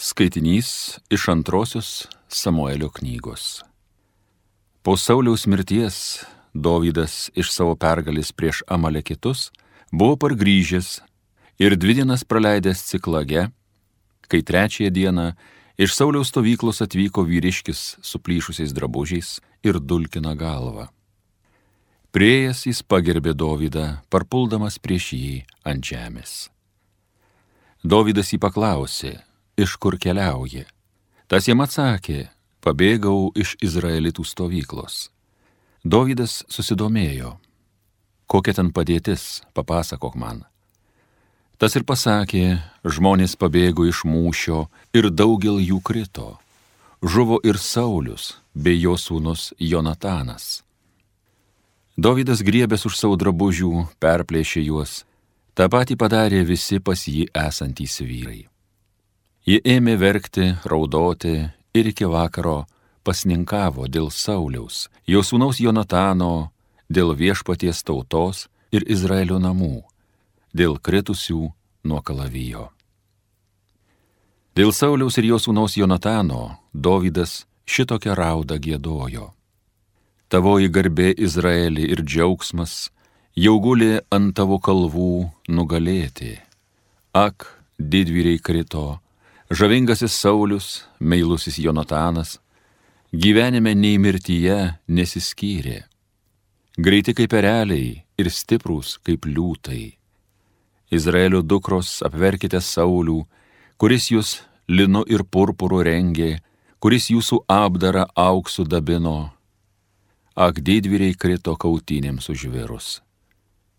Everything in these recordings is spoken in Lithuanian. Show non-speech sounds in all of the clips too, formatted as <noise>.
Skaitinys iš antrosios Samuelio knygos. Po Sauliaus mirties Dovydas iš savo pergalės prieš Amalekitus buvo pargrįžęs ir dvi dienas praleidęs ciklage, kai trečiąją dieną iš Sauliaus stovyklos atvyko vyriškis su plyšusiais drabužiais ir dulkina galvą. Priejas jis pagerbė Dovydą, parpuldamas prieš jį ant žemės. Dovydas jį paklausė, iš kur keliauji. Tas jam atsakė, pabėgau iš izraelitų stovyklos. Dovydas susidomėjo. Kokia ten padėtis, papasakok man. Tas ir pasakė, žmonės pabėgo iš mūšio ir daugel jų krito. Žuvo ir Saulis bei jo sūnus Jonatanas. Dovydas griebęs už savo drabužių, perplėšė juos, tą patį padarė visi pas jį esantys vyrai. Ji ėmė verkti, raudoti ir iki vakaro pasninkavo dėl Sauliaus, jo sūnaus Jonatano, dėl viešpaties tautos ir Izraelio namų, dėl kritusių nuo kalavijo. Dėl Sauliaus ir jo sūnaus Jonatano Dovydas šitokią raudą gėdojo. Tavoji garbė Izraelį ir džiaugsmas jau guli ant tavo kalvų nugalėti. Ak, didvyriai krito, žavingasis Saulis, meilusis Jonatanas, gyvenime nei mirtyje nesiskyrė. Greiti kaip ereliai ir stiprūs kaip liūtai. Izraelio dukros apverkite Saulių, kuris jūs linu ir purpuru rengė, kuris jūsų apdarą auksų dabino. Ak didvyriai krito kautynėms užvirus.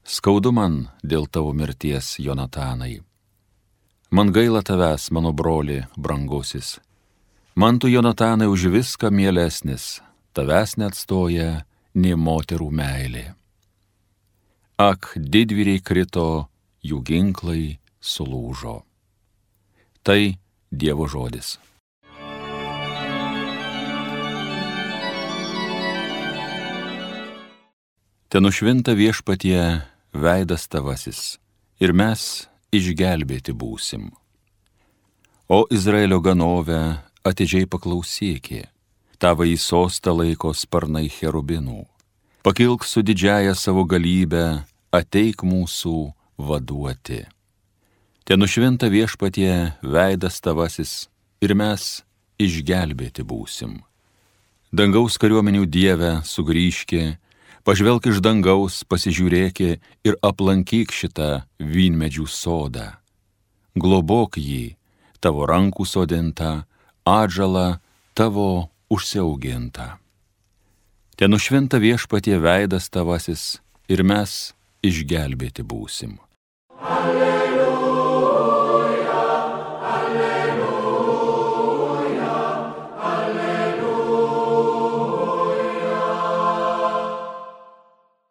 Skaudu man dėl tavo mirties, Jonatanai. Man gaila tavęs, mano broli, brangusis. Man tu, Jonatanai, už viską mielesnis, tavęs neatstoja nei moterų meilė. Ak, didvyriai krito, jų ginklai sulūžo. Tai Dievo žodis. Ten nušvinta viešpatie veidas tavasis ir mes išgelbėti būsim. O Izraelio ganovę atidžiai paklausykė, tavo į sostą laiko sparnai cherubinų. Pakilk su didžiaja savo galybė, ateik mūsų vaduoti. Ten nušvinta viešpatie veidas tavasis ir mes išgelbėti būsim. Dangaus kariuomenių dievę sugrįžkė, pažvelk iš dangaus, pasižiūrėk ir aplankyk šitą vynmedžių sodą. Globok jį, tavo rankų sodintą, atžalą tavo užsiaugintą. Ten nušventa viešpatie veidas tavasis ir mes išgelbėti būsim. Alleluja.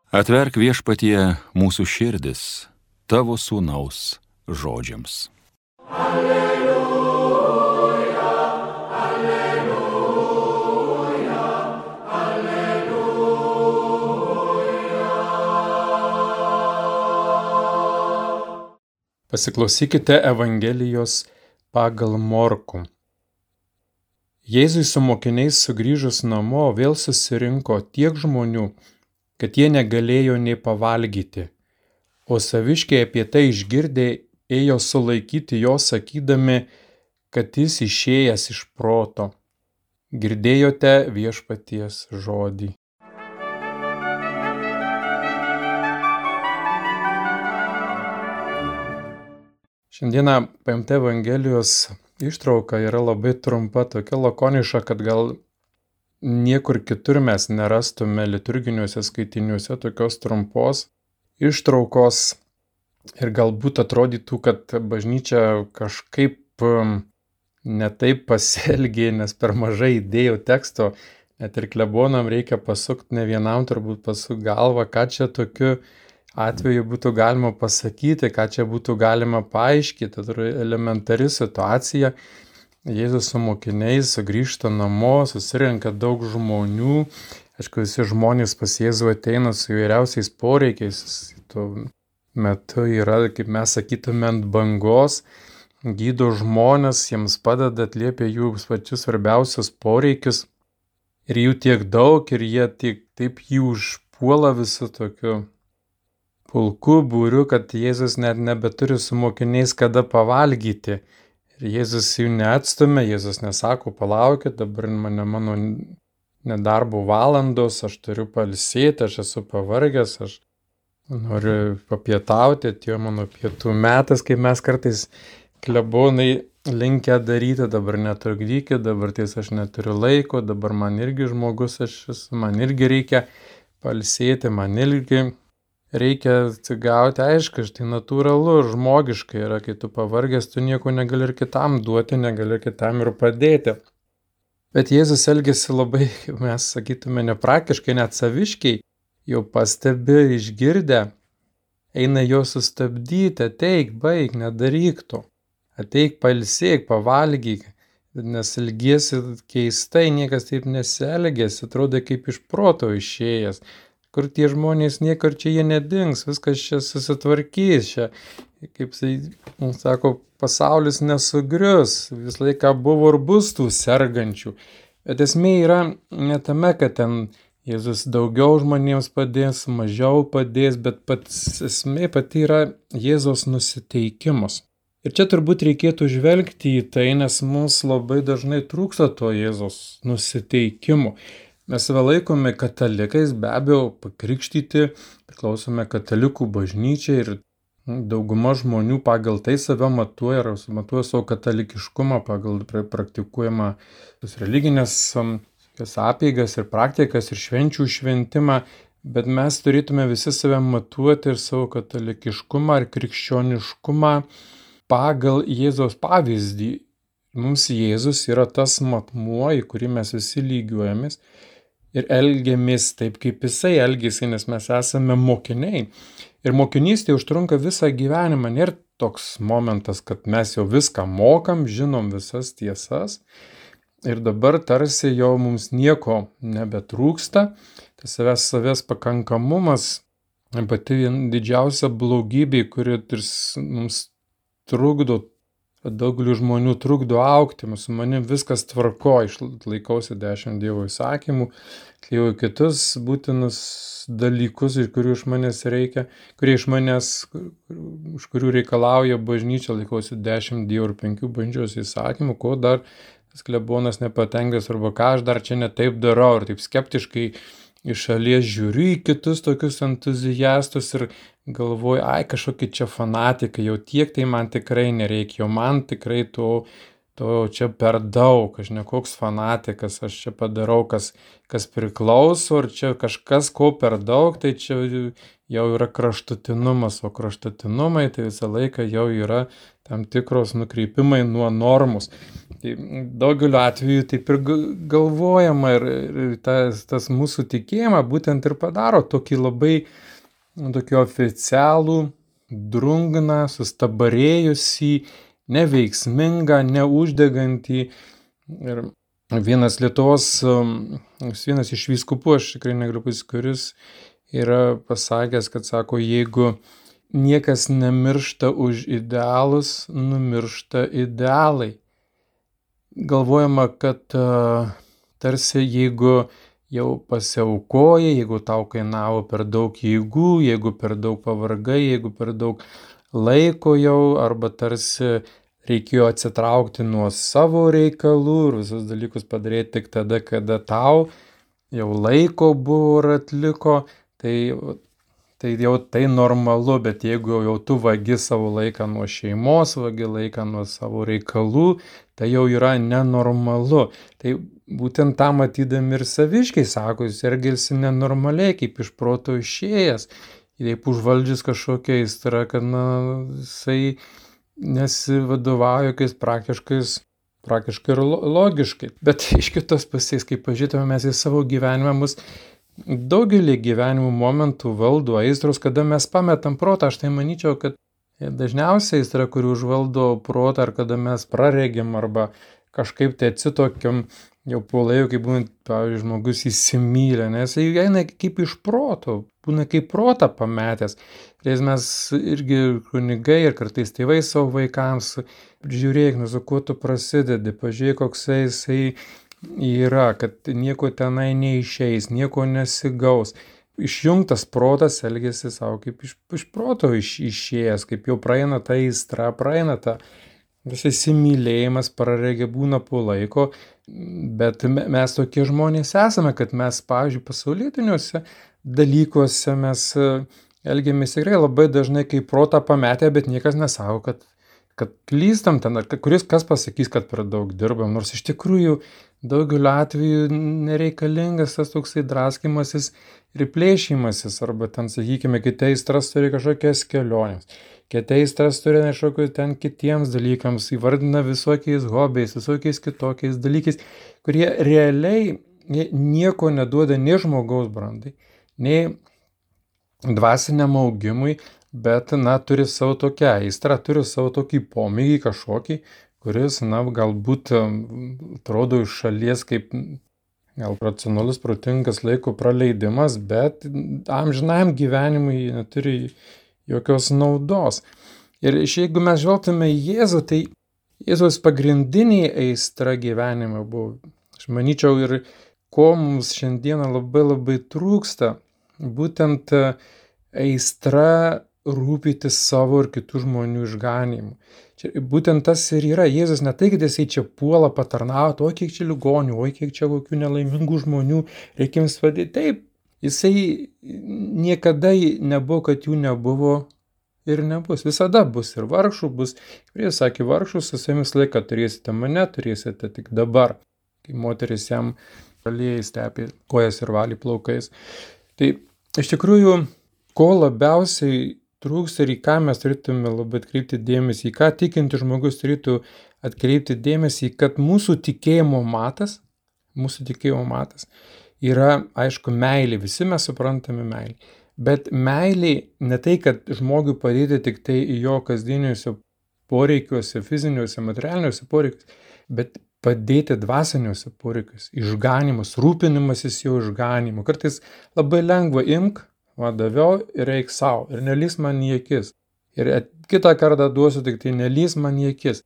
Atverk viešpatie mūsų širdis tavo sūnaus žodžiams. Alleluja, alleluja, alleluja. Pasiklausykite Evangelijos pagal Morku. Jėzui su mokiniais sugrįžus namo vėl susirinko tiek žmonių, kad jie negalėjo nei pavalgyti. O saviškiai apie tai išgirdę ėjo sulaikyti jo sakydami, kad jis išėjęs iš proto. Girdėjote viešpaties žodį. Šiandieną paimta Evangelijos ištrauka yra labai trumpa, tokia lakoniška, kad gal Niekur kitur mes nerastume liturginiuose skaitiniuose tokios trumpos ištraukos ir galbūt atrodytų, kad bažnyčia kažkaip um, netaip pasielgė, nes per mažai įdėjau teksto, net ir klebonam reikia pasukti, ne vienam turbūt pasukti galvą, ką čia tokiu atveju būtų galima pasakyti, ką čia būtų galima paaiškinti, tai elementari situacija Jėzus su mokiniais sugrįžta namo, susirenka daug žmonių. Aišku, visi žmonės pas Jėzų ateina su įvairiausiais poreikiais. Tuo metu yra, kaip mes sakytume, ant bangos. gydo žmonės, jiems padeda, atliepia jų pačius svarbiausius poreikius. Ir jų tiek daug, ir jie tiek, taip jį užpuola visų tokiu pulku būriu, kad Jėzus net nebeturi su mokiniais kada pavalgyti. Ir Jėzus jų neatstumia, Jėzus nesako, palaukit, dabar mane mano nedarbo valandos, aš turiu palsėti, aš esu pavargęs, aš noriu papietauti, atėjo mano pietų metas, kaip mes kartais klebonai linkę daryti, dabar netrukdykit, dabar ties aš neturiu laiko, dabar man irgi žmogus aš esu, man irgi reikia palsėti, man irgi reikia atsigauti, aišku, tai natūralu žmogiškai yra, kai tu pavargęs, tu nieko negali ir kitam duoti, negali ir kitam ir padėti. Bet Jėzus elgesi labai, <laughs> mes sakytume, nepraktiškai, net saviškiai, jau pastebi, išgirdę, eina jo sustabdyti, ateik, baig, nedaryk to ateik palsėk, pavalgyk, nes ilgiesi keistai, niekas taip nesielgės, atrodo kaip iš proto išėjęs. Kur tie žmonės niekur čia jie nedings, viskas čia susitvarkys, čia, kaip jisai sako, pasaulis nesugrius, visą laiką buvo ir bus tų sergančių. Bet esmė yra ne tame, kad ten Jėzus daugiau žmonėms padės, mažiau padės, bet pats esmė pati yra Jėzos nusiteikimas. Ir čia turbūt reikėtų žvelgti į tai, nes mums labai dažnai trūksta to Jėzos nusiteikimo. Mes save laikome katalikais, be abejo, pakrikštyti, priklausome katalikų bažnyčiai ir dauguma žmonių pagal tai save matuoja ar matuoja savo katalikiškumą pagal praktikuojamą religinės apėgas ir praktikas ir švenčių šventimą, bet mes turėtume visi save matuoti ir savo katalikiškumą ir krikščioniškumą pagal Jėzos pavyzdį. Mums Jėzus yra tas matmuo, į kurį mes visi lygiuojamės ir elgiamės taip, kaip jisai elgėsi, nes mes esame mokiniai. Ir mokinystė užtrunka visą gyvenimą. Nėra toks momentas, kad mes jau viską mokam, žinom visas tiesas ir dabar tarsi jau mums nieko nebetrūksta. Tas savęs savęs pakankamumas pati didžiausia blogybė, kuri mums trukdo, daugeliu žmonių trukdo aukti, su manim viskas tvarko, išlaikausi dešimt Dievo įsakymų, atliekau kitus būtinus dalykus, iš kurių iš manęs reikia, kurie iš manęs, iš kurių reikalauja bažnyčia, laikausi dešimt Dievo ir penkių bažnyčios įsakymų, ko dar tas klebonas nepatenkintas arba ką aš dar čia netaip darau ir taip skeptiškai iš šalies žiūriu į kitus tokius entuziastus ir galvoju, ai kažkokie čia fanatikai, jau tiek tai man tikrai nereikia, jau man tikrai to, to čia per daug, aš ne koks fanatikas, aš čia padarau, kas, kas priklauso, ir čia kažkas ko per daug, tai čia jau yra kraštutinumas, o kraštutinumai tai visą laiką jau yra tam tikros nukreipimai nuo normus. Tai daugeliu atveju taip ir galvojama ir, ir tas, tas mūsų tikėjimą būtent ir padaro tokį labai tokį oficialų, drungną, sustabarėjusį, neveiksmingą, neuždegantį. Ir vienas Lietuvos, um, vienas iš vyskupų, aš tikrai negaliu pasakyti, kuris yra pasakęs, kad sako, jeigu niekas nemiršta už idealus, numiršta idealai. Galvojama, kad uh, tarsi jeigu jau pasiaukoji, jeigu tau kainavo per daug jėgų, jeigu per daug pavargai, jeigu per daug laiko jau, arba tarsi reikėjo atsitraukti nuo savo reikalų ir visus dalykus padaryti tik tada, kada tau jau laiko buvo ir atliko, tai, tai jau tai normalu, bet jeigu jau tu vagi savo laiką nuo šeimos, vagi laiką nuo savo reikalų, tai jau yra nenormalu. Tai būtent tą matydami ir saviškiai sako, jis elgėsi nenormaliai, kaip iš proto išėjęs, taip užvaldžius kažkokia aistra, kad na, jisai nesivadovauja jokiais praktiškais praktiškai ir logiškai. Bet <laughs> iš kitos pusės, kai pažiūrėtume mes į savo gyvenimą, mus daugelį gyvenimo momentų valdo aistros, kada mes pametam protą. Aš tai manyčiau, kad dažniausiai aistra, kuri užvaldo protą, ar kada mes praregim, arba kažkaip tai atsitokiam jau po laiko, kai būna, pavyzdžiui, žmogus įsimylė, nes jis eina kaip iš proto, būna kaip protą pametęs. Ir mes irgi kunigai ir kartais tėvai savo vaikams, žiūrėk, nu su kuo tu prasidedi, pažiūrėk, koksai jisai yra, kad nieko tenai neišeis, nieko nesigaus. Išjungtas protas elgesi savo kaip iš, iš proto iš, išėjęs, kaip jau praeina ta įstra, praeina ta visas įsimylėjimas, praregė būna po laiko, bet mes tokie žmonės esame, kad mes, pavyzdžiui, pasaulytiniuose dalykuose mes e, elgiamės tikrai labai dažnai kaip protą pametę, bet niekas nesako, kad, kad klystam ten, ar kuris kas pasakys, kad per daug dirbam, nors iš tikrųjų daugeliu atveju nereikalingas tas toksai draskimasis ir plėšimasis, arba ten, sakykime, kiti aistras turi kažkokias keliones, kiti aistras turi kažkokiu ten kitiems dalykams, įvardina visokiais hobiais, visokiais kitokiais dalykais, kurie realiai nieko neduoda nei žmogaus brandai, nei dvasiniam augimui, bet, na, turi savo tokią aistrą, turi savo tokį pomėgį kažkokį, kuris, na, galbūt atrodo iš šalies kaip gal racionalus, protingas laiko praleidimas, bet amžinam gyvenimui neturi jokios naudos. Ir jeigu mes žvelgtume į Jėzų, tai Jėzus pagrindinė aistra gyvenime buvo. Aš manyčiau ir ko mums šiandieną labai labai trūksta, būtent aistra rūpytis savo ir kitų žmonių išganimu. Čia, būtent tas ir yra. Jėzus ne tai, kad jisai čia puola patarnauti, o kiek čia ligonių, o kiek čia kokių nelaimingų žmonių, reikia jums padėti. Taip, jisai niekada nebuvo, kad jų nebuvo ir nebus. Visada bus ir vargšų, bus, kurie sakė, vargšus, su visą laiką turėsite mane, turėsite tik dabar, kai moteris jam aliejai stepi kojas ir valį plaukais. Tai iš tikrųjų, ko labiausiai trūksta ir į ką mes turėtume labai atkreipti dėmesį, į ką tikinti žmogus turėtų atkreipti dėmesį, kad mūsų tikėjimo matas, mūsų tikėjimo matas yra, aišku, meilė, visi mes suprantame meilį. Bet meilė ne tai, kad žmogui padėti tik tai jo kasdieniuose poreikiuose, fiziniuose, materialiniuose poreikiuose, bet padėti dvasiniuose poreikiuose, išganimus, rūpinimasis jo išganimu. Kartais labai lengva imk, va daviau ir eik savo ir nelys man į akis. Ir kitą kartą duosiu tik tai nelys man į akis.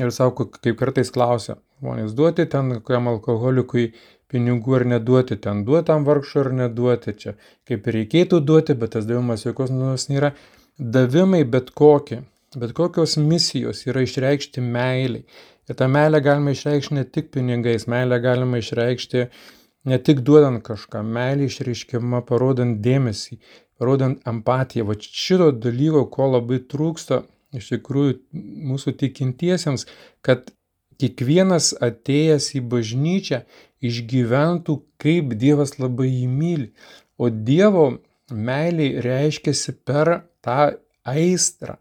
Ir sako, kaip kartais klausia, žmonės duoti ten kokiam alkoholikui pinigų ar neduoti, ten duotam vargšui ar neduoti čia. Kaip ir reikėtų duoti, bet tas davimas jokios nuos nėra. Davimai bet kokie, bet kokios misijos yra išreikšti meiliai. Ir tą meilę galima išreikšti ne tik pinigais, meilę galima išreikšti uh, Ne tik duodant kažką, meilė išreiškiama parodant dėmesį, parodant empatiją. Va šito dalyko, ko labai trūksta iš tikrųjų mūsų tikintiesiems, kad kiekvienas atėjęs į bažnyčią išgyventų, kaip Dievas labai jį myli. O Dievo meilė reiškiasi per tą aistrą,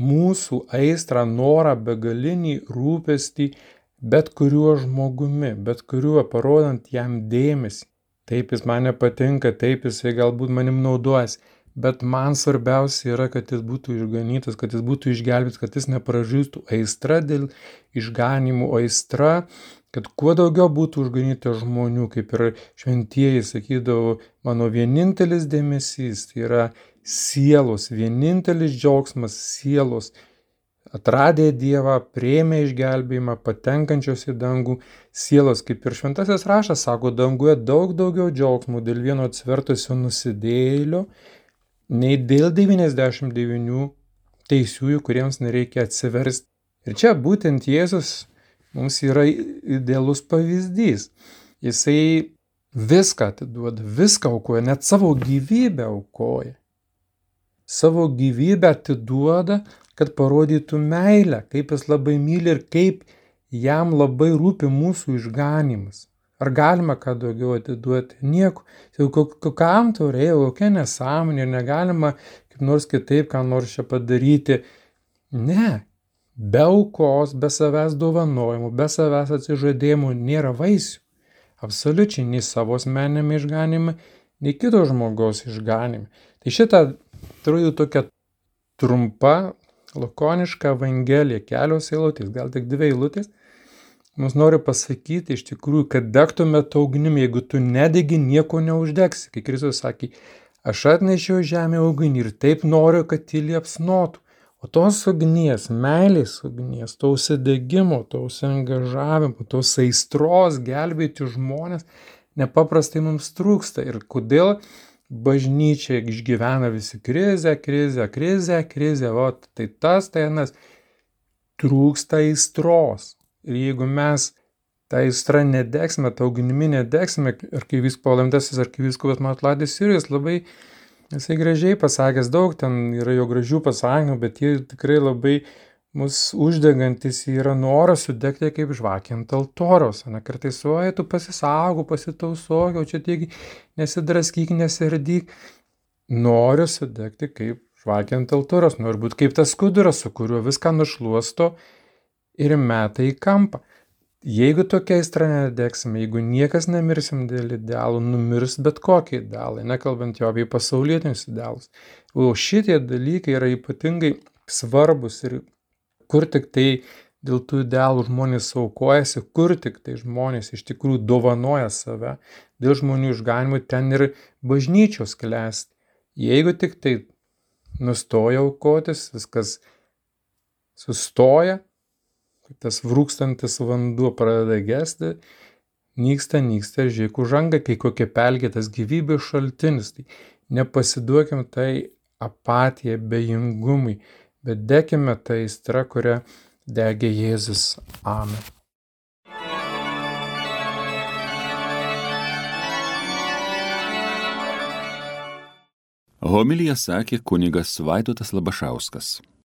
mūsų aistrą, norą, begalinį rūpestį bet kuriuo žmogumi, bet kuriuo parodant jam dėmesį. Taip jis man nepatinka, taip jisai galbūt manim naudojas, bet man svarbiausia yra, kad jis būtų išganytas, kad jis būtų išgelbėtas, kad jis nepražūstų. Aistra dėl išganimų, aistra, kad kuo daugiau būtų užganyta žmonių, kaip ir šventieji sakydavo, mano vienintelis dėmesys tai yra sielos, vienintelis džiaugsmas sielos atradę Dievą, prieimę išgelbėjimą, patenkančios į dangų sielos, kaip ir šventasis rašas sako, danguje daug daugiau džiaugsmų dėl vieno atsvertusio nusidėlio, nei dėl 99 teisiųjų, kuriems nereikia atsiversti. Ir čia būtent Jėzus mums yra idealus pavyzdys. Jisai viską atiduoda, viską aukoja, net savo gyvybę aukoja. Savo gyvybę atiduoda kad parodytų meilę, kaip jis labai myli ir kaip jam labai rūpi mūsų išganimas. Ar galima ką daugiau atiduoti? Nieko. Jau kam reikia, kokia nesąmonė, negalima kaip nors kitaip, ką nors čia padaryti. Ne. Be aukos, be savęs dovanojimų, be savęs atsižadėjimų nėra vaisių. Absoliučiai nei savo asmenėme išganime, nei kito žmogaus išganime. Tai šitą turiu tokia trumpa lakoniška evangelija, kelios eilutės, gal tik dvi eilutės, mums nori pasakyti iš tikrųjų, kad degtume to ugnimi, jeigu tu nedegi, nieko neuždegsi. Kai Kristus sakė, Aš atnešiau žemę ugnį ir taip noriu, kad ji liepsnotų. O tos ugnies, meilės ugnies, to užsidegimo, to užsiengažavimo, tos aistros gelbėti žmonės nepaprastai mums trūksta. Ir kodėl bažnyčia išgyvena visi krizę, krizę, krizę, krizę, o tai tas, tai anas, trūksta aistros. Ir jeigu mes tą aistrą nedegsime, tą ugnimi nedegsime, ar kai vis palamtasis, ar kai viskupas Matladis Sirijus labai, jisai gražiai pasakęs daug, ten yra jo gražių pasakymų, bet jie tikrai labai mus uždegantis yra noras sudegti kaip žvakė ant altoriaus. Na, kartais, oi, tu pasisaugau, pasitausok, jau čia tiek nesidraskyk, nesirdyk. Noriu sudegti kaip žvakė ant altoriaus, noriu būti kaip tas skuduras, su kuriuo viską nušluosto ir meta į kampą. Jeigu tokia aistra nedegsime, jeigu niekas nemirsim dėl idealų, numirs bet kokie idealai, nekalbant jo apie pasaulietinius idealus. O šitie dalykai yra ypatingai svarbus ir kur tik tai dėl tų idealų žmonės aukojasi, kur tik tai žmonės iš tikrųjų dovanoja save, dėl žmonių išganimų ten ir bažnyčios klesti. Jeigu tik tai nustoja aukotis, viskas sustoja, tas vrūkstantis vanduo pradeda gesti, nyksta, nyksta žiekų žanga, kai kokia pelkėtas gyvybės šaltinis. Tai nepasiduokim tai apatijai, bejingumui, bet dekime tą aistrą, kurią degė Jėzus. Amen. Homilija sakė kunigas Vaidotas Labašauskas.